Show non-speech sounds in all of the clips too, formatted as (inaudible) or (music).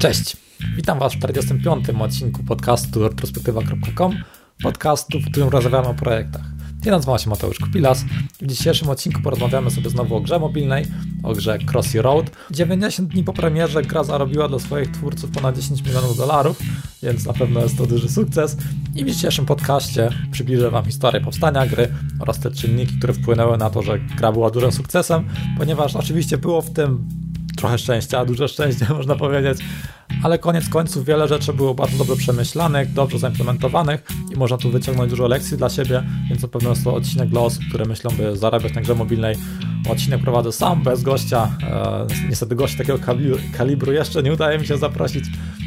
Cześć, witam Was w 45. odcinku podcastu retrospektywa.com, podcastu, w którym rozmawiamy o projektach. Ja nazywam się Mateusz Kupilas. W dzisiejszym odcinku porozmawiamy sobie znowu o grze mobilnej, o grze Crossy Road. 90 dni po premierze gra zarobiła dla swoich twórców ponad 10 milionów dolarów, więc na pewno jest to duży sukces. I w dzisiejszym podcaście przybliżę Wam historię powstania gry oraz te czynniki, które wpłynęły na to, że gra była dużym sukcesem, ponieważ oczywiście było w tym trochę szczęścia, duże szczęście (laughs) można powiedzieć, ale koniec końców wiele rzeczy było bardzo dobrze przemyślanych, dobrze zaimplementowanych i można tu wyciągnąć dużo lekcji dla siebie, więc na pewno jest to odcinek dla osób, które myślą, by zarabiać na grze mobilnej. Odcinek prowadzę sam, bez gościa. E, niestety gości takiego kalibru jeszcze nie udaje mi się zaprosić,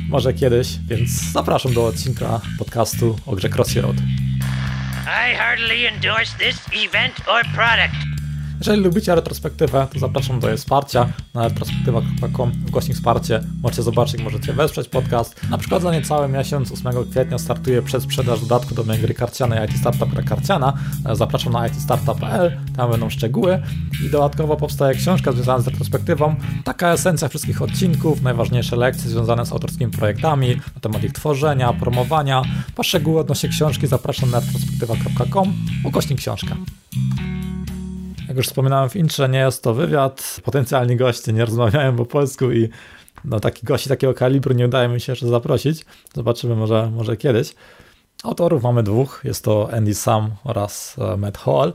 może kiedyś, więc zapraszam do odcinka podcastu o grze Crossy Road. I heartily endorse this event or product. Jeżeli lubicie retrospektywę, to zapraszam do jej wsparcia na retrospektywa.com gościng wsparcie. Możecie zobaczyć, możecie wesprzeć podcast. Na przykład za niecały miesiąc, 8 kwietnia, startuje przedsprzedaż dodatku do mojej gry karcianej IT Startup Karciana. Zapraszam na itstartup.pl, tam będą szczegóły. I dodatkowo powstaje książka związana z retrospektywą. Taka esencja wszystkich odcinków, najważniejsze lekcje związane z autorskimi projektami, na temat ich tworzenia, promowania. Po szczegóły odnośnie książki zapraszam na retrospektywa.com, ukośnik książka. Jak już wspominałem w intrze, nie jest to wywiad. Potencjalni goście nie rozmawiają po polsku i no, taki gości takiego kalibru nie udaje mi się jeszcze zaprosić. Zobaczymy może, może kiedyś. Autorów mamy dwóch. Jest to Andy Sam oraz e, Matt Hall.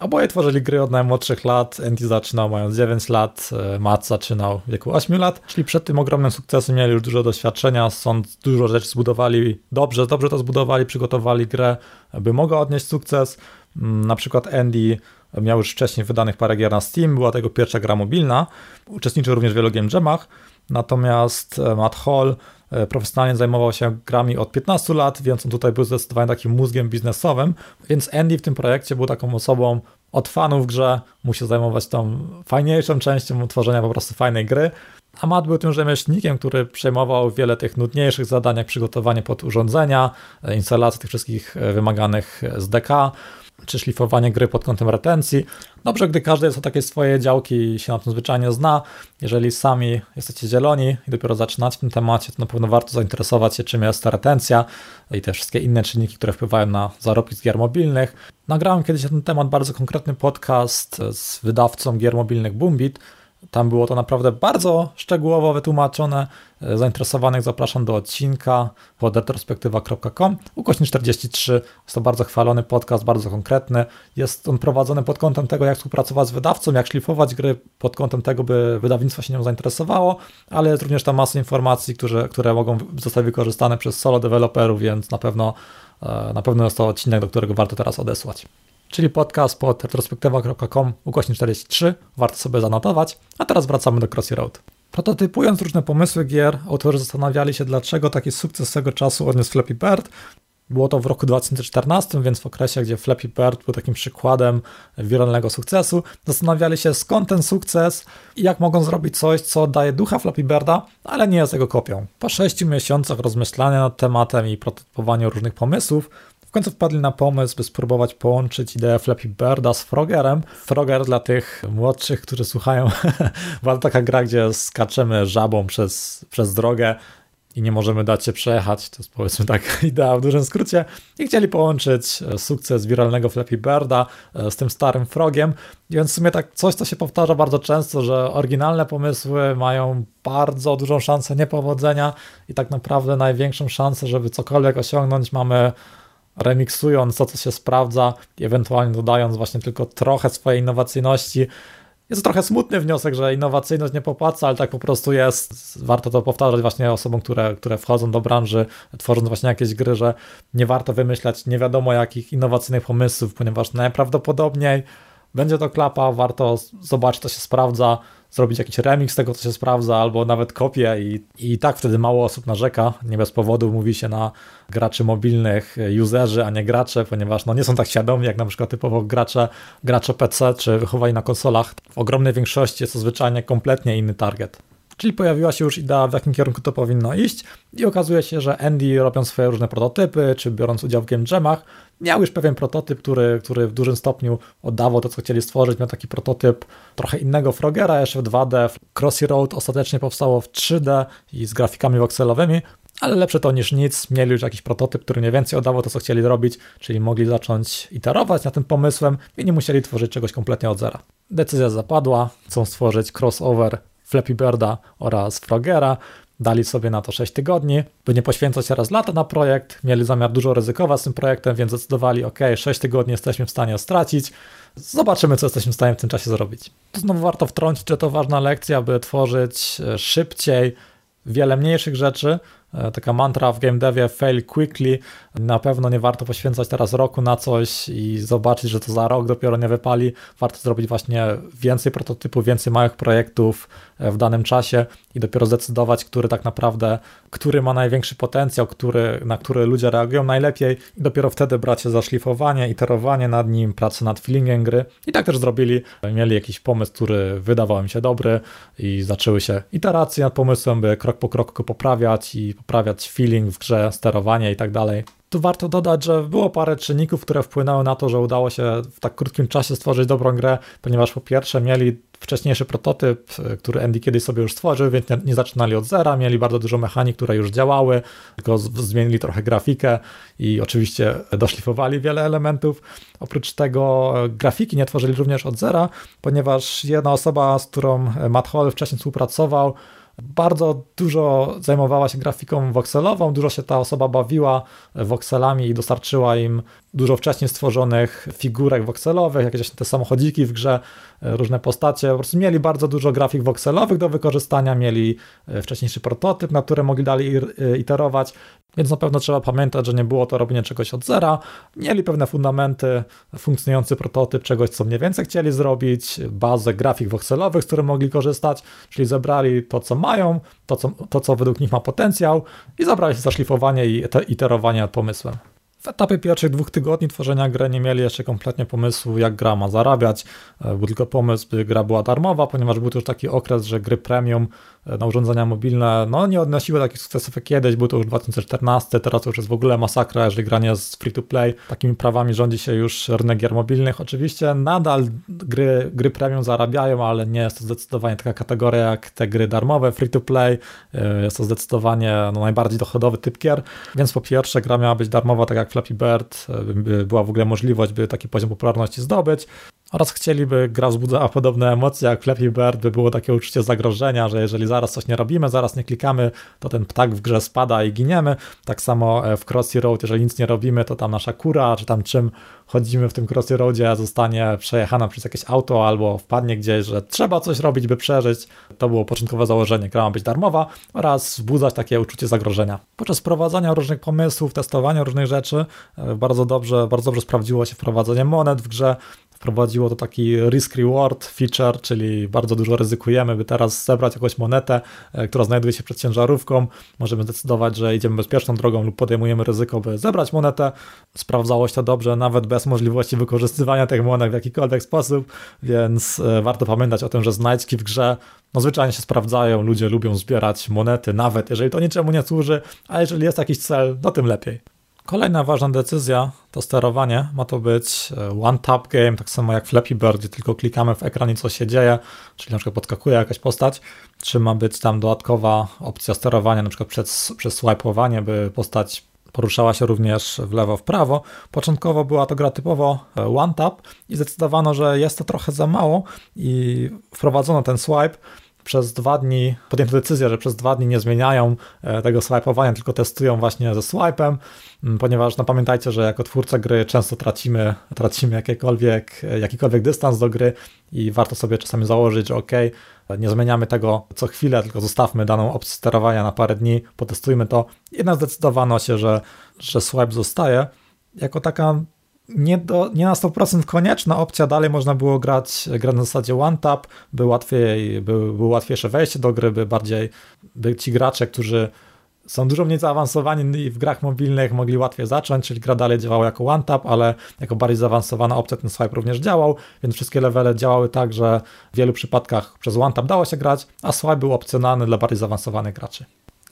Oboje tworzyli gry od najmłodszych lat. Andy zaczynał mając 9 lat, e, Matt zaczynał w wieku 8 lat. Czyli przed tym ogromnym sukcesem mieli już dużo doświadczenia, stąd dużo rzeczy zbudowali dobrze, dobrze to zbudowali, przygotowali grę, by mogła odnieść sukces. Mm, na przykład Andy Miał już wcześniej wydanych parę gier na Steam, była tego pierwsza gra mobilna. Uczestniczył również w wielu game jamach, natomiast e, Matt Hall e, profesjonalnie zajmował się grami od 15 lat, więc on tutaj był zdecydowanie takim mózgiem biznesowym, więc Andy w tym projekcie był taką osobą od fanów grze, musiał zajmować tą fajniejszą częścią tworzenia po prostu fajnej gry, a Matt był tym rzemieślnikiem, który przejmował wiele tych nudniejszych zadań, jak przygotowanie pod urządzenia, e, instalację tych wszystkich wymaganych SDK, czy szlifowanie gry pod kątem retencji. Dobrze, gdy każdy jest o takie swoje działki i się na tym zwyczajnie zna. Jeżeli sami jesteście zieloni i dopiero zaczynacie w tym temacie, to na pewno warto zainteresować się, czym jest ta retencja i te wszystkie inne czynniki, które wpływają na zarobki z gier mobilnych. Nagrałem kiedyś na ten temat bardzo konkretny podcast z wydawcą gier mobilnych Boombit, tam było to naprawdę bardzo szczegółowo wytłumaczone. E, zainteresowanych zapraszam do odcinka pod retrospektywa.com. Ukośnik 43 jest to bardzo chwalony podcast, bardzo konkretny. Jest on prowadzony pod kątem tego, jak współpracować z wydawcą, jak szlifować gry, pod kątem tego, by wydawnictwo się nią zainteresowało, ale jest również tam masa informacji, które, które mogą zostać wykorzystane przez solo deweloperów, więc na pewno, e, na pewno jest to odcinek, do którego warto teraz odesłać czyli podcast pod retrospektywa.com ukośnik 43. Warto sobie zanotować. A teraz wracamy do Crossy Road. Prototypując różne pomysły gier, autorzy zastanawiali się, dlaczego taki sukces swego czasu odniósł Flappy Bird. Było to w roku 2014, więc w okresie, gdzie Flappy Bird był takim przykładem wiralnego sukcesu, zastanawiali się skąd ten sukces i jak mogą zrobić coś, co daje ducha Flappy Birda, ale nie jest jego kopią. Po sześciu miesiącach rozmyślania nad tematem i prototypowania różnych pomysłów, w końcu wpadli na pomysł, by spróbować połączyć ideę Flappy Birda z Frogerem. Frogger dla tych młodszych, którzy słuchają, (laughs) była taka gra, gdzie skaczemy żabą przez, przez drogę i nie możemy dać się przejechać. To jest powiedzmy tak (laughs) idea w dużym skrócie. I chcieli połączyć e, sukces wiralnego Flappy Birda e, z tym starym frogiem. Więc w sumie tak coś, co się powtarza bardzo często, że oryginalne pomysły mają bardzo dużą szansę niepowodzenia i tak naprawdę największą szansę, żeby cokolwiek osiągnąć mamy remiksując to, co się sprawdza i ewentualnie dodając właśnie tylko trochę swojej innowacyjności. Jest to trochę smutny wniosek, że innowacyjność nie popłaca, ale tak po prostu jest. Warto to powtarzać właśnie osobom, które, które wchodzą do branży, tworząc właśnie jakieś gry, że nie warto wymyślać nie wiadomo jakich innowacyjnych pomysłów, ponieważ najprawdopodobniej będzie to klapa, warto zobaczyć, co się sprawdza, zrobić jakiś remix tego, co się sprawdza, albo nawet kopię i, i tak wtedy mało osób narzeka. Nie bez powodu mówi się na graczy mobilnych userzy, a nie gracze, ponieważ no, nie są tak świadomi jak na przykład typowo gracze, gracze PC czy wychowani na konsolach. W ogromnej większości jest to zwyczajnie kompletnie inny target. Czyli pojawiła się już idea, w jakim kierunku to powinno iść i okazuje się, że Andy robiąc swoje różne prototypy, czy biorąc udział w game jamach, miał już pewien prototyp, który, który w dużym stopniu oddawał to, co chcieli stworzyć. Miał taki prototyp trochę innego Frogera, jeszcze w 2D. Crossy Road ostatecznie powstało w 3D i z grafikami voxelowymi, ale lepsze to niż nic. Mieli już jakiś prototyp, który mniej więcej oddawał to, co chcieli robić, czyli mogli zacząć iterować nad tym pomysłem i nie musieli tworzyć czegoś kompletnie od zera. Decyzja zapadła, chcą stworzyć crossover Flappy Birda oraz Frogera. Dali sobie na to 6 tygodni, by nie poświęcać teraz lata na projekt. Mieli zamiar dużo ryzykować z tym projektem, więc zdecydowali: OK, 6 tygodni jesteśmy w stanie stracić. Zobaczymy, co jesteśmy w stanie w tym czasie zrobić. To znowu warto wtrącić, że to ważna lekcja, by tworzyć e, szybciej wiele mniejszych rzeczy, taka mantra w game devie fail quickly. Na pewno nie warto poświęcać teraz roku na coś i zobaczyć, że to za rok dopiero nie wypali. Warto zrobić właśnie więcej prototypów, więcej małych projektów e, w danym czasie i dopiero zdecydować, który tak naprawdę, który ma największy potencjał, który, na który ludzie reagują najlepiej i dopiero wtedy brać się za szlifowanie, iterowanie nad nim, pracę nad feelingiem gry. I tak też zrobili. Mieli jakiś pomysł, który wydawał im się dobry i zaczęły się iteracje nad pomysłem, by krok po kroku poprawiać i poprawiać feeling w grze, sterowanie i tak dalej. Tu warto dodać, że było parę czynników, które wpłynęły na to, że udało się w tak krótkim czasie stworzyć dobrą grę, ponieważ po pierwsze mieli wcześniejszy prototyp, który Andy kiedyś sobie już stworzył, więc nie, zaczynali od zera, mieli bardzo dużo mechanik, które już działały, tylko zmienili trochę grafikę i oczywiście doszlifowali wiele elementów. Oprócz tego e, grafiki nie tworzyli również od zera, ponieważ jedna osoba, z którą Matt Hall wcześniej współpracował, bardzo dużo zajmowała się grafiką wokselową, dużo się ta osoba bawiła wokselami i dostarczyła im dużo wcześniej stworzonych figurek wokselowych, jakieś te samochodziki w grze, e, różne postacie. Po prostu mieli bardzo dużo grafik wokselowych do wykorzystania, mieli e, wcześniejszy prototyp, na który mogli dalej e, iterować, więc na pewno trzeba pamiętać, że nie było to robienie czegoś od zera. Mieli pewne fundamenty, funkcjonujący prototyp czegoś, co mniej więcej chcieli zrobić, bazę grafik wokselowych, z których mogli korzystać, czyli zebrali to, co mają, to, co, to, co według nich ma potencjał i zabrali się za szlifowanie i iterowanie pomysłem. W etapie pierwszych dwóch tygodni tworzenia gry nie mieli jeszcze kompletnie pomysłu, jak gra ma zarabiać. E, był tylko pomysł, by gra była darmowa, ponieważ był to już taki okres, że gry premium na urządzenia mobilne, no nie odnosiły takich sukcesów jak kiedyś, był to już 2014, teraz już jest w ogóle masakra, jeżeli granie jest free to play. Takimi prawami rządzi się już rynek gier mobilnych. Oczywiście nadal gry, gry premium zarabiają, ale nie jest to zdecydowanie taka kategoria jak te gry darmowe, free to play. E, jest to zdecydowanie no, najbardziej dochodowy typ gier, więc po pierwsze gra miała być darmowa, tak jak Flappy Bird, e, by była w ogóle możliwość, by taki poziom popularności zdobyć oraz chcieliby, gra wzbudzała podobne emocje jak Flappy Bird, by było takie uczucie zagrożenia, że jeżeli zaraz coś nie robimy, zaraz nie klikamy, to ten ptak w grze spada i giniemy. Tak samo e, w Crossy Road, jeżeli nic nie robimy, to tam nasza kura, czy tam czym chodzimy w tym Crossy Roadzie, zostanie przejechana przez jakieś auto albo wpadnie gdzieś, że trzeba coś robić, by przeżyć. To było początkowe założenie, gra ma być darmowa oraz wzbudzać takie uczucie zagrożenia. Podczas wprowadzania różnych pomysłów, testowania różnych rzeczy, e, bardzo dobrze, bardzo dobrze sprawdziło się wprowadzenie monet w grze, wprowadziło to taki risk-reward feature, czyli bardzo dużo ryzykujemy, by teraz zebrać jakąś monetę, e, która znajduje się przed ciężarówką. Możemy zdecydować, że idziemy bezpieczną drogą lub podejmujemy ryzyko, by zebrać monetę. Sprawdzało się to dobrze, nawet bez możliwości wykorzystywania tych monet w jakikolwiek sposób, więc e, warto pamiętać o tym, że znajdźki w grze no zwyczajnie się sprawdzają, ludzie lubią zbierać monety, nawet jeżeli to niczemu nie służy, a jeżeli jest jakiś cel, no tym lepiej. Kolejna ważna decyzja to sterowanie. Ma to być e, one-tap game, tak samo jak Flappy Bird, gdzie tylko klikamy w ekran i coś się dzieje, czyli na przykład podskakuje jakaś postać, czy ma być tam dodatkowa opcja sterowania, na przykład przez, przez swipe'owanie, by postać poruszała się również w lewo, w prawo. Początkowo była to gra typowo e, one-tap i zdecydowano, że jest to trochę za mało i wprowadzono ten swipe, przez dwa dni podjęto decyzję, że przez dwa dni nie zmieniają e, tego swipe'owania, tylko testują właśnie ze swipe'em, ponieważ no pamiętajcie, że jako twórca gry często tracimy, tracimy jakikolwiek, e, jakikolwiek dystans do gry i warto sobie czasami założyć, że ok, nie zmieniamy tego co chwilę, tylko zostawmy daną opcję sterowania na parę dni, potestujmy to. Jednak zdecydowano się, że, że swipe zostaje jako taka nie, do, nie na 100% konieczna opcja, dalej można było grać, grać na zasadzie one-tap, by łatwiej, by, by łatwiejsze wejście do gry, by bardziej by ci gracze, którzy są dużo mniej zaawansowani i w grach mobilnych mogli łatwiej zacząć, czyli gra dalej działała jako one-tap, ale jako bardziej zaawansowana opcja ten swipe również działał, więc wszystkie levele działały tak, że w wielu przypadkach przez one-tap dało się grać, a swipe był opcjonalny dla bardziej zaawansowanych graczy.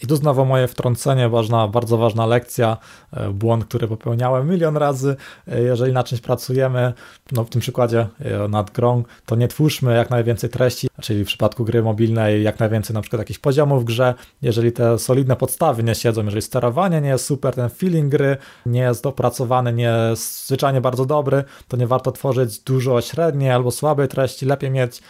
I tu znowu moje wtrącenie, ważna, bardzo ważna lekcja, e, błąd, który popełniałem milion razy. E, jeżeli na czymś pracujemy, no w tym przykładzie e, nad grą, to nie twórzmy jak najwięcej treści, czyli w przypadku gry mobilnej jak najwięcej na przykład jakichś poziomów w grze. Jeżeli te solidne podstawy nie siedzą, jeżeli sterowanie nie jest super, ten feeling gry nie jest dopracowany, nie jest zwyczajnie bardzo dobry, to nie warto tworzyć dużo średniej albo słabej treści. Lepiej mieć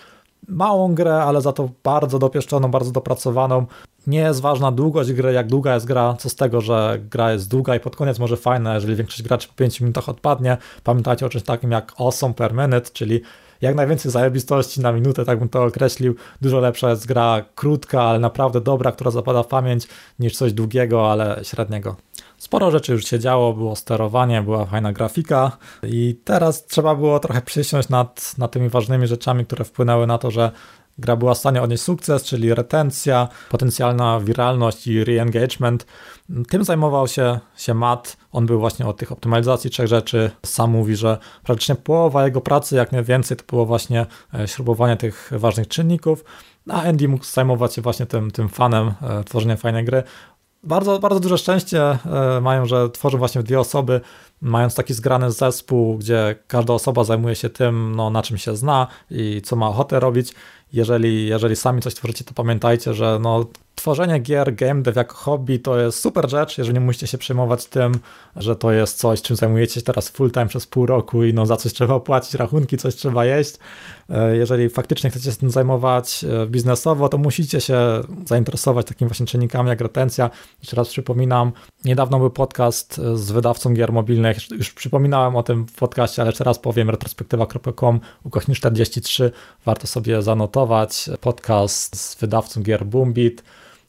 małą grę, ale za to bardzo dopieszczoną, bardzo dopracowaną. Nie jest ważna długość gry, jak długa jest gra, co z tego, że gra jest długa i pod koniec może fajna, jeżeli większość graczy po 5 minutach odpadnie. Pamiętajcie o czymś takim jak awesome per minute, czyli jak najwięcej zajebistości na minutę, tak bym to określił. Dużo lepsza jest gra krótka, ale naprawdę dobra, która zapada w pamięć, niż coś długiego, ale średniego. Sporo rzeczy już się działo, było sterowanie, była fajna grafika i teraz trzeba było trochę przysiąść nad, nad tymi ważnymi rzeczami, które wpłynęły na to, że gra była w stanie odnieść sukces, czyli retencja, potencjalna wiralność i re-engagement. Tym zajmował się, się Matt. On był właśnie od tych optymalizacji trzech rzeczy. Sam mówi, że praktycznie połowa jego pracy, jak nie więcej, to było właśnie e, śrubowanie tych ważnych czynników. A Andy mógł zajmować się właśnie tym, tym fanem e, tworzenia fajnej gry bardzo, bardzo duże szczęście e, mają, że tworzą właśnie dwie osoby, mając taki zgrany zespół, gdzie każda osoba zajmuje się tym, no, na czym się zna i co ma ochotę robić. Jeżeli, jeżeli sami coś tworzycie, to pamiętajcie, że no, tworzenie gier, game dev jako hobby to jest super rzecz, jeżeli nie musicie się przejmować tym, że to jest coś, czym zajmujecie się teraz full time przez pół roku i no za coś trzeba płacić rachunki, coś trzeba jeść. E, jeżeli faktycznie chcecie się tym zajmować e, biznesowo, to musicie się zainteresować takimi właśnie czynnikami jak retencja. Jeszcze raz przypominam, niedawno był podcast e, z wydawcą gier mobilnych, już przypominałem o tym w podcaście, ale jeszcze raz powiem, retrospektywa.com ukośnik 43, warto sobie zanotować podcast z wydawcą gier Boombit,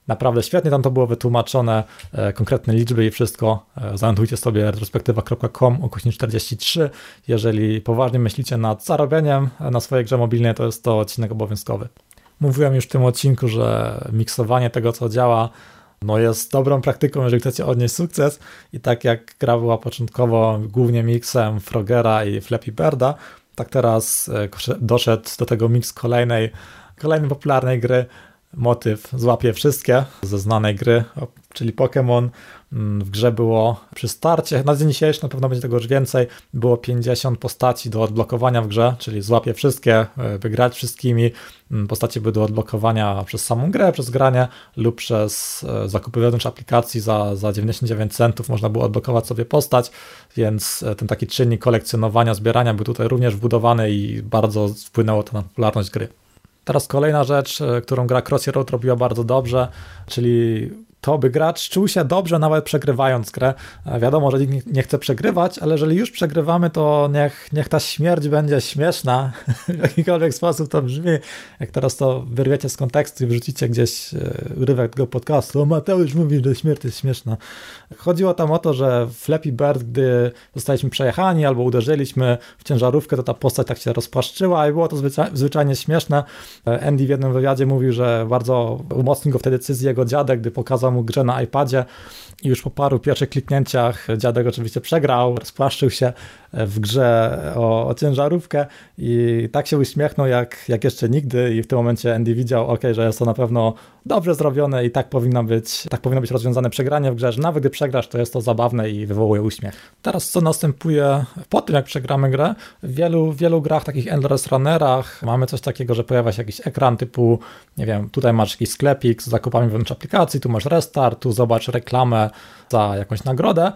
Naprawdę świetnie tam to było wytłumaczone, e, konkretne liczby i wszystko. E, zanotujcie sobie retrospektywa.com ukośnik 43. Jeżeli poważnie myślicie nad zarobieniem na swojej grze mobilnej, to jest to odcinek obowiązkowy. Mówiłem już w tym odcinku, że miksowanie tego, co działa, no jest dobrą praktyką, jeżeli chcecie odnieść sukces. I tak jak gra była początkowo głównie miksem Frogera i Flappy Birda, tak teraz e, doszedł do tego miks kolejnej, kolejnej popularnej gry motyw złapie wszystkie ze znanej gry, czyli Pokémon. Mm, w grze było przy starcie, na dzień dzisiejszy na pewno będzie tego już więcej, było 50 postaci do odblokowania w grze, czyli złapie wszystkie, e, wygrać wszystkimi. Mm, postacie były do odblokowania przez samą grę, przez granie lub przez e, zakupy wewnątrz aplikacji za, za 99 centów można było odblokować sobie postać, więc e, ten taki czynnik kolekcjonowania, zbierania był tutaj również wbudowany i bardzo wpłynęło to na popularność gry. Teraz kolejna rzecz, e, którą gra Crossy Road robiła bardzo dobrze, czyli to by gracz czuł się dobrze nawet przegrywając grę. E, wiadomo, że nikt nie chce przegrywać, ale jeżeli już przegrywamy, to niech, niech ta śmierć będzie śmieszna, (laughs) w jakikolwiek sposób to brzmi. Jak teraz to wyrwiecie z kontekstu i wrzucicie gdzieś e, urywek tego podcastu, Mateusz mówi, że śmierć jest śmieszna. Chodziło tam o to, że w Flappy Bird, gdy zostaliśmy przejechani albo uderzyliśmy w ciężarówkę, to ta postać tak się rozpłaszczyła i było to zwyczaj, zwyczajnie śmieszne. E, Andy w jednym wywiadzie mówił, że bardzo umocnił go w tej decyzji jego dziadek, gdy pokazał mu grę na iPadzie. I już po paru pierwszych kliknięciach dziadek oczywiście przegrał, rozpłaszczył się w grze o, o ciężarówkę. I tak się uśmiechnął jak, jak jeszcze nigdy. I w tym momencie Andy widział, ok, że jest to na pewno dobrze zrobione i tak powinno być, tak powinno być rozwiązane przegranie w grze, że nawet gdy przegrasz, to jest to zabawne i wywołuje uśmiech. Teraz co następuje po tym, jak przegramy grę? W wielu, wielu grach, takich endless runnerach mamy coś takiego, że pojawia się jakiś ekran typu, nie wiem, tutaj masz jakiś sklepik z zakupami wewnątrz aplikacji, tu masz restart, tu zobacz reklamę za jakąś nagrodę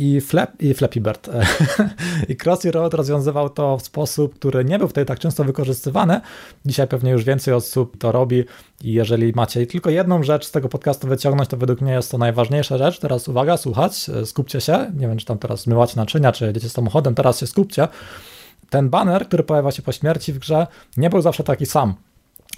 i, Flap, i Flappy Bird. (laughs) I Crossy Road rozwiązywał to w sposób, który nie był wtedy tak często wykorzystywany. Dzisiaj pewnie już więcej osób to robi i jeżeli macie tylko jedną rzecz z tego podcastu wyciągnąć, to według mnie jest to najważniejsza rzecz. Teraz uwaga, słuchać, skupcie się. Nie wiem, czy tam teraz zmywacie naczynia, czy jedziecie samochodem, teraz się skupcie. Ten banner, który pojawia się po śmierci w grze, nie był zawsze taki sam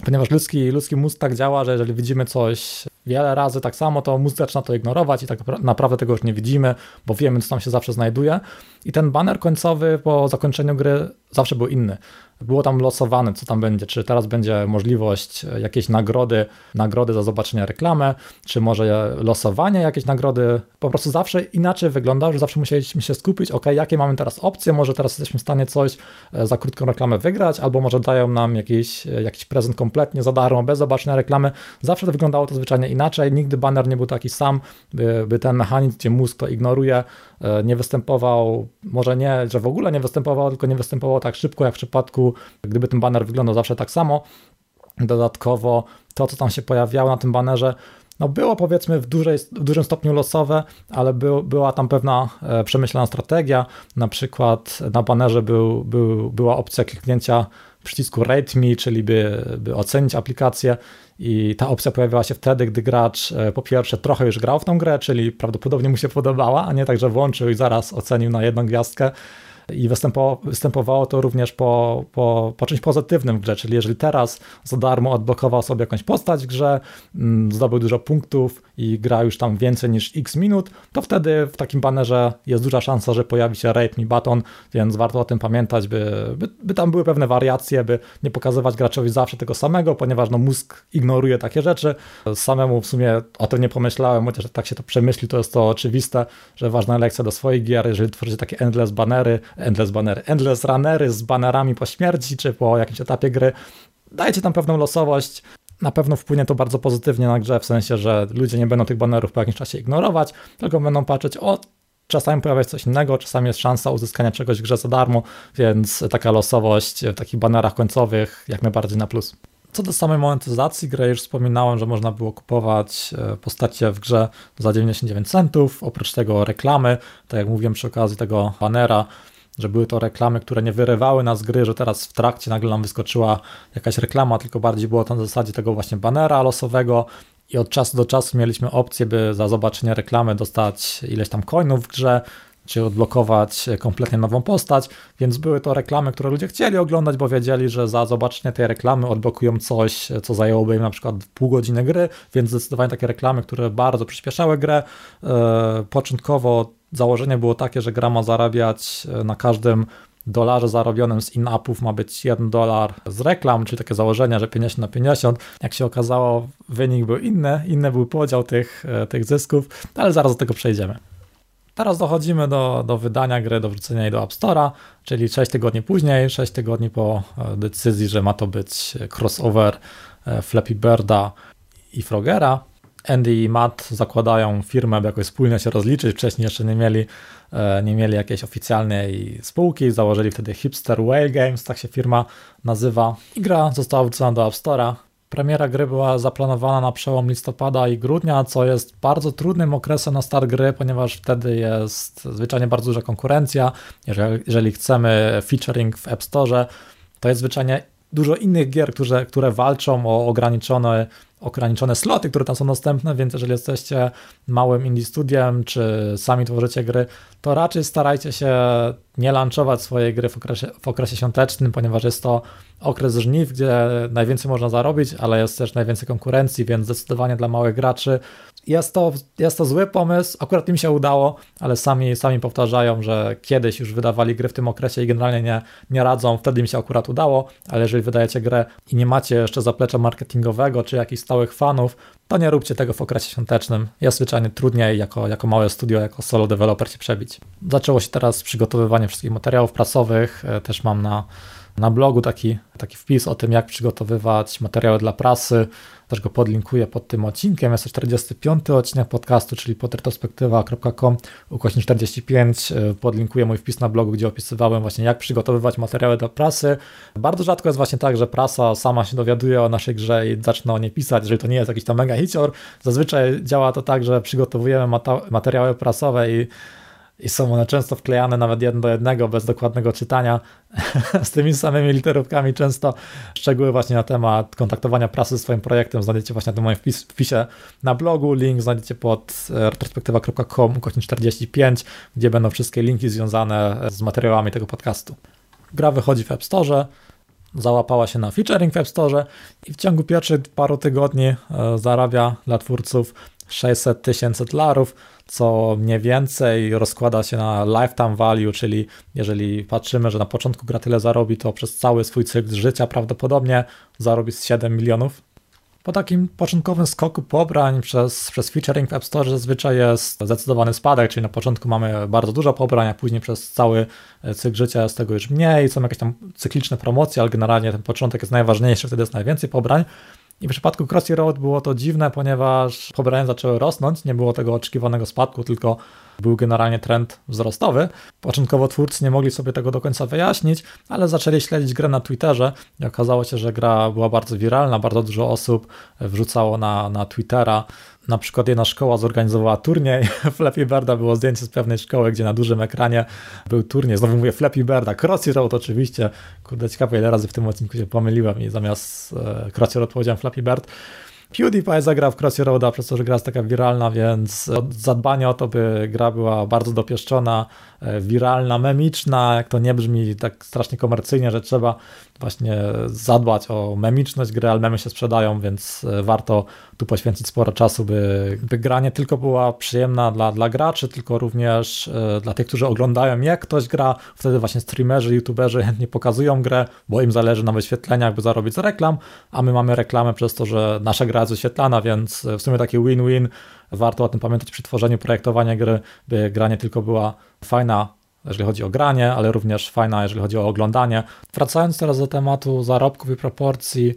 ponieważ ludzki, ludzki mózg tak działa, że jeżeli widzimy coś wiele razy tak samo, to mózg zaczyna to ignorować i tak naprawdę tego już nie widzimy, bo wiemy, co tam się zawsze znajduje. I ten banner końcowy po zakończeniu gry zawsze był inny było tam losowane, co tam będzie, czy teraz będzie możliwość e, jakiejś nagrody, nagrody za zobaczenie reklamy, czy może losowanie jakiejś nagrody, po prostu zawsze inaczej wygląda, że zawsze musieliśmy się skupić, ok, jakie mamy teraz opcje, może teraz jesteśmy w stanie coś e, za krótką reklamę wygrać, albo może dają nam jakiś, e, jakiś prezent kompletnie za darmo, bez zobaczenia reklamy, zawsze to wyglądało to zwyczajnie inaczej, nigdy banner nie był taki sam, by, by ten mechanizm, gdzie mózg to ignoruje, nie występował, może nie, że w ogóle nie występował, tylko nie występował tak szybko, jak w przypadku gdyby ten banner wyglądał zawsze tak samo. Dodatkowo to, co tam się pojawiało na tym banerze, no było powiedzmy w, dużej, w dużym stopniu losowe, ale był, była tam pewna e, przemyślana strategia. Na przykład na banerze był, był, była opcja kliknięcia przycisku Rate Me, czyli by, by ocenić aplikację. I ta opcja pojawiała się wtedy, gdy gracz e, po pierwsze trochę już grał w tą grę, czyli prawdopodobnie mu się podobała, a nie tak, że włączył i zaraz ocenił na jedną gwiazdkę, i występowało, to również po, po, po czymś pozytywnym w grze, czyli jeżeli teraz za darmo odblokował sobie jakąś postać w grze, mm, zdobył dużo punktów i gra już tam więcej niż x minut, to wtedy w takim banerze jest duża szansa, że pojawi się rate me button, więc warto o tym pamiętać, by, by, by tam były pewne wariacje, by nie pokazywać graczowi zawsze tego samego, ponieważ no, mózg ignoruje takie rzeczy. Samemu w sumie o tym nie pomyślałem, chociaż tak się to przemyśli, to jest to oczywiste, że ważna lekcja do swoich gier, jeżeli tworzycie takie endless banery, endless bannery, endless runnery z banerami po śmierci, czy po jakimś etapie gry, dajcie tam pewną losowość, na pewno wpłynie to bardzo pozytywnie na grze, w sensie, że ludzie nie będą tych banerów po jakimś czasie ignorować, tylko będą patrzeć, o, czasami pojawia się coś innego, czasami jest szansa uzyskania czegoś w grze za darmo, więc taka losowość w takich banerach końcowych jak najbardziej na plus. Co do samej monetyzacji gry, już wspominałem, że można było kupować e, postacie w grze za 99 centów, oprócz tego reklamy, tak jak mówiłem przy okazji tego banera, że były to reklamy, które nie wyrywały nas z gry, że teraz w trakcie nagle nam wyskoczyła jakaś reklama, tylko bardziej było to na zasadzie tego właśnie banera losowego i od czasu do czasu mieliśmy opcję, by za zobaczenie reklamy dostać ileś tam coinów w grze, czy odblokować kompletnie nową postać, więc były to reklamy, które ludzie chcieli oglądać, bo wiedzieli, że za zobaczenie tej reklamy odblokują coś, co zajęłoby im na przykład pół godziny gry, więc zdecydowanie takie reklamy, które bardzo przyspieszały grę. E, początkowo założenie było takie, że gra ma zarabiać e, na każdym dolarze zarobionym z in-upów ma być 1 dolar z reklam, czyli takie założenie, że 50 na 50. Jak się okazało, wynik był inny, inny był podział tych, e, tych zysków, ale zaraz do tego przejdziemy. Teraz dochodzimy do, do wydania gry, do wrzucenia jej do App Store'a, czyli 6 tygodni później, 6 tygodni po e, decyzji, że ma to być crossover Flappy Birda i Frogera. Andy i Matt zakładają firmę, by jakoś wspólnie się rozliczyć. Wcześniej jeszcze nie mieli, e, nie mieli jakiejś oficjalnej spółki. Założyli wtedy Hipster Whale Games, tak się firma nazywa. I gra została wrzucona do App Store'a. Premiera gry była zaplanowana na przełom listopada i grudnia, co jest bardzo trudnym okresem na start gry, ponieważ wtedy jest zwyczajnie bardzo duża konkurencja. Jeżeli, chcemy featuring w App Store, to jest zwyczajnie dużo innych gier, które, które walczą o ograniczone ograniczone sloty, które tam są dostępne, więc jeżeli jesteście małym indie studiem, czy sami tworzycie gry, to raczej starajcie się nie launchować swojej gry w okresie, w okresie świątecznym, ponieważ jest to okres żniw, gdzie najwięcej można zarobić, ale jest też najwięcej konkurencji, więc zdecydowanie dla małych graczy jest to, jest to zły pomysł, akurat im się udało, ale sami, sami powtarzają, że kiedyś już wydawali gry w tym okresie i generalnie nie, nie radzą, wtedy im się akurat udało, ale jeżeli wydajecie grę i nie macie jeszcze zaplecza marketingowego czy jakichś stałych fanów, to nie róbcie tego w okresie świątecznym. Jest zwyczajnie trudniej jako, jako małe studio, jako solo developer się przebić. Zaczęło się teraz przygotowywanie wszystkich materiałów prasowych, e, też mam na na blogu taki, taki wpis o tym, jak przygotowywać materiały dla prasy. Też go podlinkuję pod tym odcinkiem. Jest to 45 odcinek podcastu, czyli pod retrospektywa.com ukośnik 45. E, podlinkuję mój wpis na blogu, gdzie opisywałem właśnie, jak przygotowywać materiały dla prasy. Bardzo rzadko jest właśnie tak, że prasa sama się dowiaduje o naszej grze i zaczyna o niej pisać, jeżeli to nie jest jakiś tam mega hicior. Zazwyczaj działa to tak, że przygotowujemy materiały prasowe i i są one często wklejane nawet jedno do jednego, bez dokładnego czytania, (laughs) z tymi samymi literówkami często. Szczegóły właśnie na temat kontaktowania prasy z swoim projektem znajdziecie właśnie na tym moim wpis, wpisie na blogu, link znajdziecie pod e, retrospektywa.com, ukośnik 45, gdzie będą wszystkie linki związane z materiałami tego podcastu. Gra wychodzi w App Store, załapała się na featuring w App Store i w ciągu pierwszych paru tygodni e, zarabia dla twórców 600 tysięcy dolarów, co mniej więcej rozkłada się na lifetime value, czyli jeżeli patrzymy, że na początku gra tyle zarobi, to przez cały swój cykl życia prawdopodobnie zarobi 7 milionów po takim początkowym skoku pobrań przez, przez featuring w App Store zazwyczaj jest zdecydowany spadek, czyli na początku mamy bardzo dużo pobrań, a później przez cały cykl życia jest tego już mniej, są jakieś tam cykliczne promocje, ale generalnie ten początek jest najważniejszy, wtedy jest najwięcej pobrań. I w przypadku Crossy Road było to dziwne, ponieważ pobrania zaczęły rosnąć, nie było tego oczekiwanego spadku, tylko był generalnie trend wzrostowy. Początkowo twórcy nie mogli sobie tego do końca wyjaśnić, ale zaczęli śledzić grę na Twitterze i okazało się, że gra była bardzo wiralna, bardzo dużo osób wrzucało na, na Twittera na przykład jedna szkoła zorganizowała turniej. (laughs) Flappy Birda było zdjęcie z pewnej szkoły, gdzie na dużym ekranie był turniej. Znowu mówię Flappy Birda, Crossy Road oczywiście. Kurde, ciekawe ile razy w tym odcinku się pomyliłem i zamiast e, Crossy Road powiedziałem Flappy Bird. PewDiePie zagrał w Crossy Roada, przez to, że gra jest taka wiralna, więc zadbanie o to, by gra była bardzo dopieszczona, e, wiralna, memiczna, jak to nie brzmi tak strasznie komercyjnie, że trzeba właśnie zadbać o memiczność gry, ale memy się sprzedają, więc e, warto tu poświęcić sporo czasu, by, by tylko była przyjemna dla, dla graczy, tylko również e, dla tych, którzy oglądają, jak ktoś gra. Wtedy właśnie streamerzy, youtuberzy chętnie pokazują grę, bo im zależy na wyświetleniach, by zarobić z reklam, a my mamy reklamę przez to, że nasza gra jest wyświetlana, więc w sumie taki win-win. Warto o tym pamiętać przy tworzeniu projektowania gry, by gra nie tylko była fajna jeżeli chodzi o granie, ale również fajna, jeżeli chodzi o oglądanie. Wracając teraz do tematu zarobków i proporcji,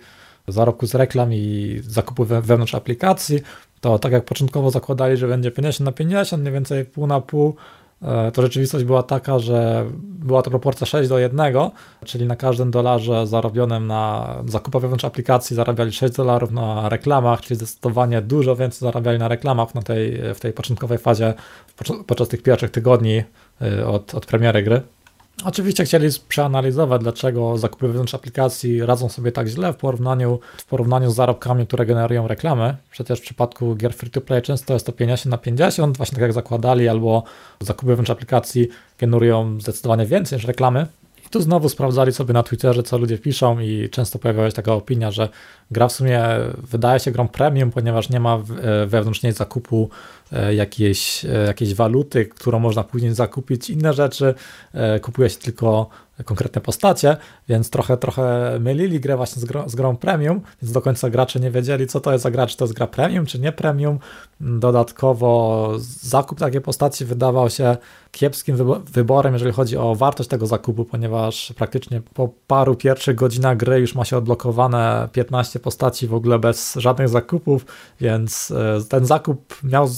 zarobku z reklam i zakupu wewnątrz aplikacji, to tak jak początkowo zakładali, że będzie 50 na 50, mniej więcej pół na pół, e, to rzeczywistość była taka, że była to proporcja 6 do 1, czyli na każdym dolarze zarobionym na zakupu wewnątrz aplikacji zarabiali 6 dolarów na reklamach, czyli zdecydowanie dużo więcej zarabiali na reklamach na tej, w tej początkowej fazie podczas tych pierwszych tygodni e, od, od premiery gry. Oczywiście chcieli przeanalizować, dlaczego zakupy wewnątrz aplikacji radzą sobie tak źle w porównaniu, w porównaniu z zarobkami, które generują reklamy. Przecież w przypadku gier free-to-play często jest to 50 na 50, właśnie tak jak zakładali, albo zakupy wewnątrz aplikacji generują zdecydowanie więcej niż reklamy. I tu znowu sprawdzali sobie na Twitterze, co ludzie piszą i często pojawiała się taka opinia, że gra w sumie wydaje się grą premium, ponieważ nie ma e, wewnątrz niej zakupu e, jakiejś, e, jakiejś waluty, którą można później zakupić. Inne rzeczy kupuje się tylko konkretne postacie, więc trochę, trochę mylili grę właśnie z, grą, z grą premium, więc do końca gracze nie wiedzieli, co to jest za gra, czy to jest gra premium, czy nie premium. Dodatkowo zakup takiej postaci wydawał się kiepskim wyborem, jeżeli chodzi o wartość tego zakupu, ponieważ praktycznie po paru pierwszych godzinach gry już ma się odblokowane 15 postaci w ogóle bez żadnych zakupów, więc e, ten zakup miał,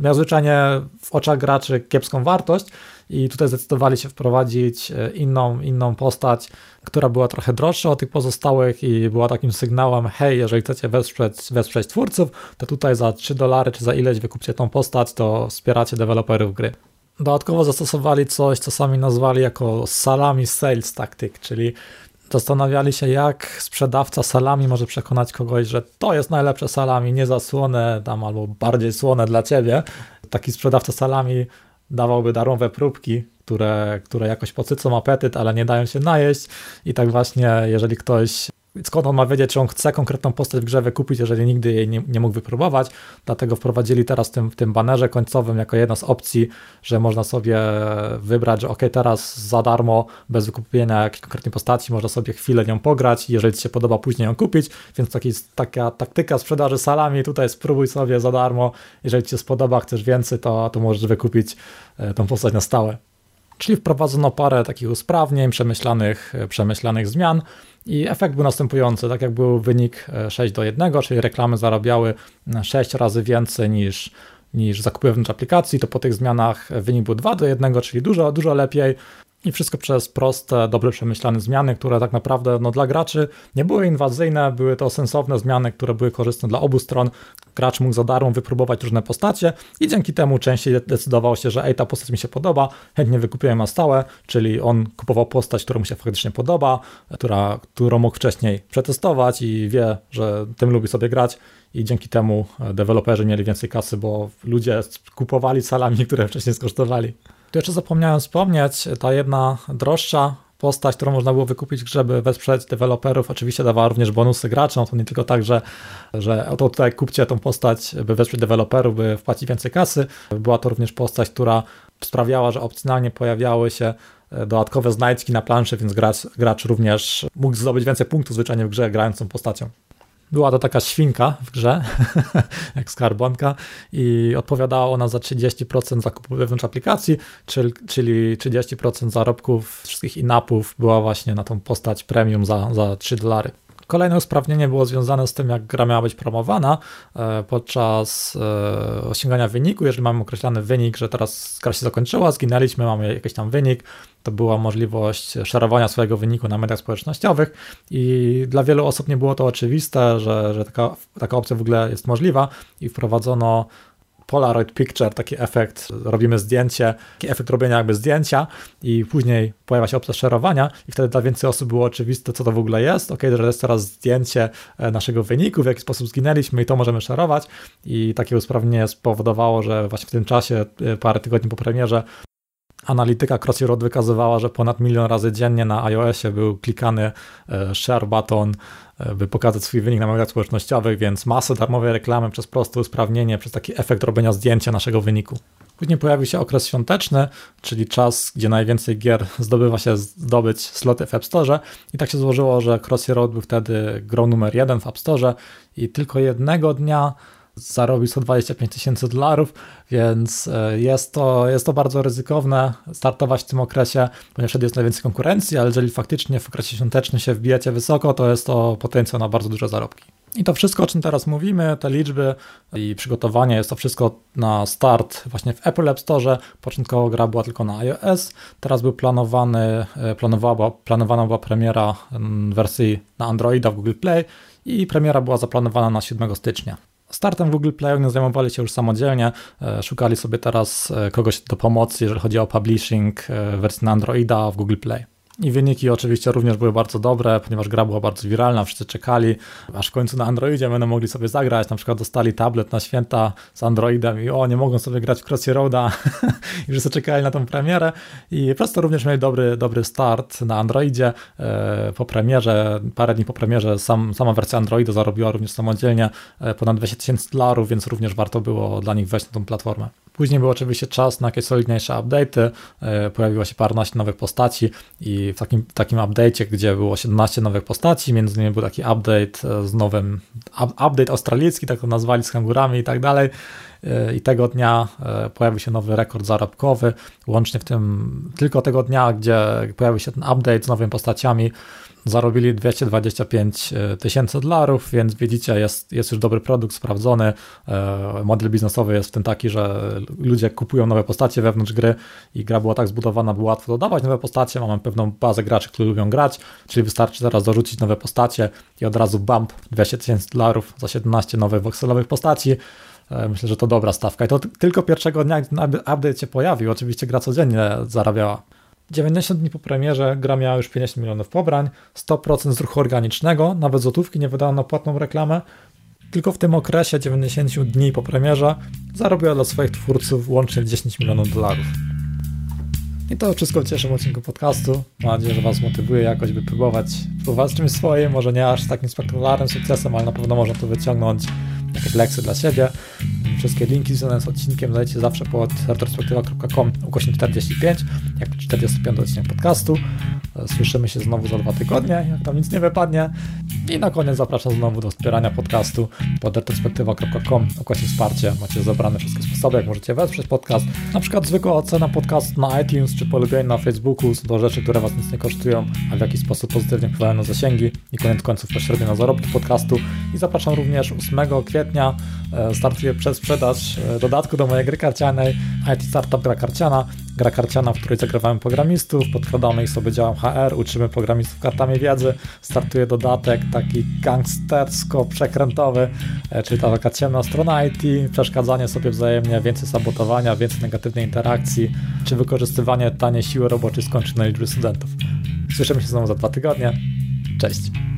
miał zwyczajnie w oczach graczy kiepską wartość i tutaj zdecydowali się wprowadzić e, inną, inną postać, która była trochę droższa od tych pozostałych i była takim sygnałem, hej, jeżeli chcecie wesprzeć, wesprzeć twórców, to tutaj za 3 dolary czy za ileś wykupcie tą postać, to wspieracie deweloperów gry. Dodatkowo zastosowali coś, co sami nazwali jako salami sales tactic, czyli zastanawiali się, jak sprzedawca salami może przekonać kogoś, że to jest najlepsze salami, nie za słone tam albo bardziej słone dla ciebie. Taki sprzedawca salami dawałby darmowe próbki, które, które jakoś podsycą apetyt, ale nie dają się najeść. I tak właśnie, jeżeli ktoś skąd on ma wiedzieć, czy on chce konkretną postać w grze wykupić, jeżeli nigdy jej nie, nie mógł wypróbować. Dlatego wprowadzili teraz w tym, w tym banerze końcowym jako jedna z opcji, że można sobie wybrać, że ok, teraz za darmo, bez wykupienia jakiejś konkretnej postaci, można sobie chwilę nią pograć i jeżeli Ci się podoba, później ją kupić. Więc taki, taka taktyka sprzedaży salami, tutaj spróbuj sobie za darmo. Jeżeli Ci się spodoba, chcesz więcej, to, to możesz wykupić e, tą postać na stałe. Czyli wprowadzono parę takich usprawnień, przemyślanych, przemyślanych zmian i efekt był następujący, tak jak był wynik 6 e, do 1, czyli reklamy zarabiały 6 razy więcej niż, niż zakupy wewnątrz aplikacji, to po tych zmianach wynik był 2 do 1, czyli dużo, dużo lepiej. I wszystko przez proste, dobrze przemyślane zmiany, które tak naprawdę no, dla graczy nie były inwazyjne, były to sensowne zmiany, które były korzystne dla obu stron. Gracz mógł za darmo wypróbować różne postacie i dzięki temu częściej decydował się, że ej, ta postać mi się podoba, chętnie wykupiłem na stałe, czyli on kupował postać, która mu się faktycznie podoba, która, którą mógł wcześniej przetestować i wie, że tym lubi sobie grać i dzięki temu deweloperzy mieli więcej kasy, bo ludzie kupowali salami, które wcześniej skosztowali. Tu jeszcze zapomniałem wspomnieć, ta jedna droższa postać, którą można było wykupić, żeby wesprzeć deweloperów. Oczywiście dawała również bonusy graczom, to nie tylko tak, że, że oto tutaj kupcie tą postać, by wesprzeć deweloperów, by wpłacić więcej kasy. Była to również postać, która sprawiała, że opcjonalnie pojawiały się e, dodatkowe znajdźki na planszy, więc gracz, gracz również mógł zdobyć więcej punktów zwyczajnie w grze, grając tą postacią. Była to taka świnka w grze, (laughs) jak skarbonka, i odpowiadała ona za 30% zakupu wewnątrz aplikacji, czyli, czyli 30% zarobków wszystkich in-appów była właśnie na tą postać premium za, za 3 dolary. Kolejne usprawnienie było związane z tym, jak gra miała być promowana e, podczas e, osiągania wyniku. Jeżeli mamy określony wynik, że teraz gra się zakończyła, zginęliśmy, mamy jakiś tam wynik, to była możliwość szerowania swojego wyniku na mediach społecznościowych i dla wielu osób nie było to oczywiste, że, że taka, taka opcja w ogóle jest możliwa i wprowadzono Polaroid Picture, taki efekt, robimy zdjęcie, taki efekt robienia jakby zdjęcia i później pojawia się opcja szerowania i wtedy dla więcej osób było oczywiste, co to w ogóle jest. Ok, że jest teraz zdjęcie e, naszego wyniku, w jaki sposób zginęliśmy i to możemy szerować i takie usprawnienie spowodowało, że właśnie w tym czasie, e, parę tygodni po premierze, Analityka Crossy Road wykazywała, że ponad milion razy dziennie na iOSie był klikany e, share button, e, by pokazać swój wynik na mediach społecznościowych, więc masę darmowej reklamy przez proste usprawnienie, przez taki efekt robienia zdjęcia naszego wyniku. Później pojawił się okres świąteczny, czyli czas, gdzie najwięcej gier zdobywa się zdobyć sloty w App Store i tak się złożyło, że Crossy Road był wtedy grą numer jeden w App Store i tylko jednego dnia zarobił 125 tysięcy dolarów, więc e, jest to, jest to bardzo ryzykowne startować w tym okresie, ponieważ wtedy jest najwięcej konkurencji, ale jeżeli faktycznie w okresie świątecznym się wbijecie wysoko, to jest to potencjał na bardzo duże zarobki. I to wszystko, o czym teraz mówimy, te liczby i przygotowanie, jest to wszystko na start właśnie w Apple App Store. Początkowo gra była tylko na iOS, teraz był planowany, e, planowała, planowana była premiera mm, wersji na Androida w Google Play i premiera była zaplanowana na 7 stycznia. Startem Google Play nie zajmowali się już samodzielnie, e, szukali sobie teraz e, kogoś do pomocy, jeżeli chodzi o publishing e, wersji na Androida w Google Play. I wyniki oczywiście również były bardzo dobre, ponieważ gra była bardzo wiralna, wszyscy czekali, aż w końcu na Androidzie będą mogli sobie zagrać. Na przykład dostali tablet na święta z Androidem i o, nie mogą sobie grać w Crossy Roada (laughs) i wszyscy czekali na tą premierę. I po prostu również mieli dobry, dobry start na Androidzie. E, po premierze, parę dni po premierze, sam, sama wersja Androida zarobiła również samodzielnie e, ponad 20 tysięcy dolarów, więc również warto było dla nich wejść na tą platformę. Później był oczywiście czas na jakieś solidniejsze update'y, e, pojawiło się paręnaście nowych postaci i w takim, takim update'cie, gdzie było 17 nowych postaci, między innymi był taki update e, z nowym, update australijski, tak to nazwali, z kangurami i tak dalej. E, i tego dnia pojawił się nowy rekord zarobkowy, łącznie w tym tylko tego dnia, gdzie pojawił się ten update z nowymi postaciami, zarobili 225 e, tysięcy dolarów, więc widzicie, jest, jest już dobry produkt sprawdzony. E, model biznesowy jest w tym taki, że ludzie kupują nowe postacie wewnątrz gry i gra była tak zbudowana, by łatwo dodawać nowe postacie. Mamy pewną bazę graczy, którzy lubią grać, czyli wystarczy teraz dorzucić nowe postacie i od razu bump 200 tysięcy dolarów za 17 nowych voxelowych postaci. E, myślę, że to dobra stawka. I to tylko pierwszego dnia, gdy update się pojawił. Oczywiście gra codziennie zarabiała 90 dni po premierze gra miała już 50 milionów pobrań, 100% z ruchu organicznego, nawet złotówki nie wydano na płatną reklamę. Tylko w tym okresie 90 dni po premierze zarobiła dla swoich twórców łącznie 10 milionów dolarów. I to wszystko w dzisiejszym odcinku podcastu. Mam nadzieję, że Was motywuje jakoś, by próbować, próbować czymś swoim, może nie aż takim spektakularnym sukcesem, ale na pewno można to wyciągnąć jakieś lekcje dla siebie. Wszystkie linki związane z odcinkiem znajdziecie zawsze pod retrospektywa.com ukośnik 45, jak 45 odcinek podcastu. Słyszymy się znowu za dwa tygodnie, jak tam nic nie wypadnie. I na koniec zapraszam znowu do wspierania podcastu pod retrospektywa.com ukośnik wsparcie. Macie zebrane wszystkie sposoby, jak możecie wesprzeć podcast. Na przykład zwykła ocena podcastu na iTunes czy polubienie na Facebooku są to rzeczy, które Was nic nie kosztują, a w jakiś sposób pozytywnie wpływają na zasięgi i koniec końców pośrednio na zarobki podcastu. I zapraszam również 8 kwietnia e, startuję przez sprzedaż e, dodatku do mojej gry karcianej IT Startup Gra Karciana. Gra karciana, w której zagrywamy programistów, podkradamy ich sobie działem HR, uczymy programistów kartami wiedzy. Startuje dodatek taki gangstersko-przekrętowy, e, czyli ta taka ciemna strona IT, przeszkadzanie sobie wzajemnie, więcej sabotowania, więcej negatywnej interakcji, czy wykorzystywanie taniej siły roboczej skończonej liczby studentów. Słyszymy się znowu za dwa tygodnie. Cześć!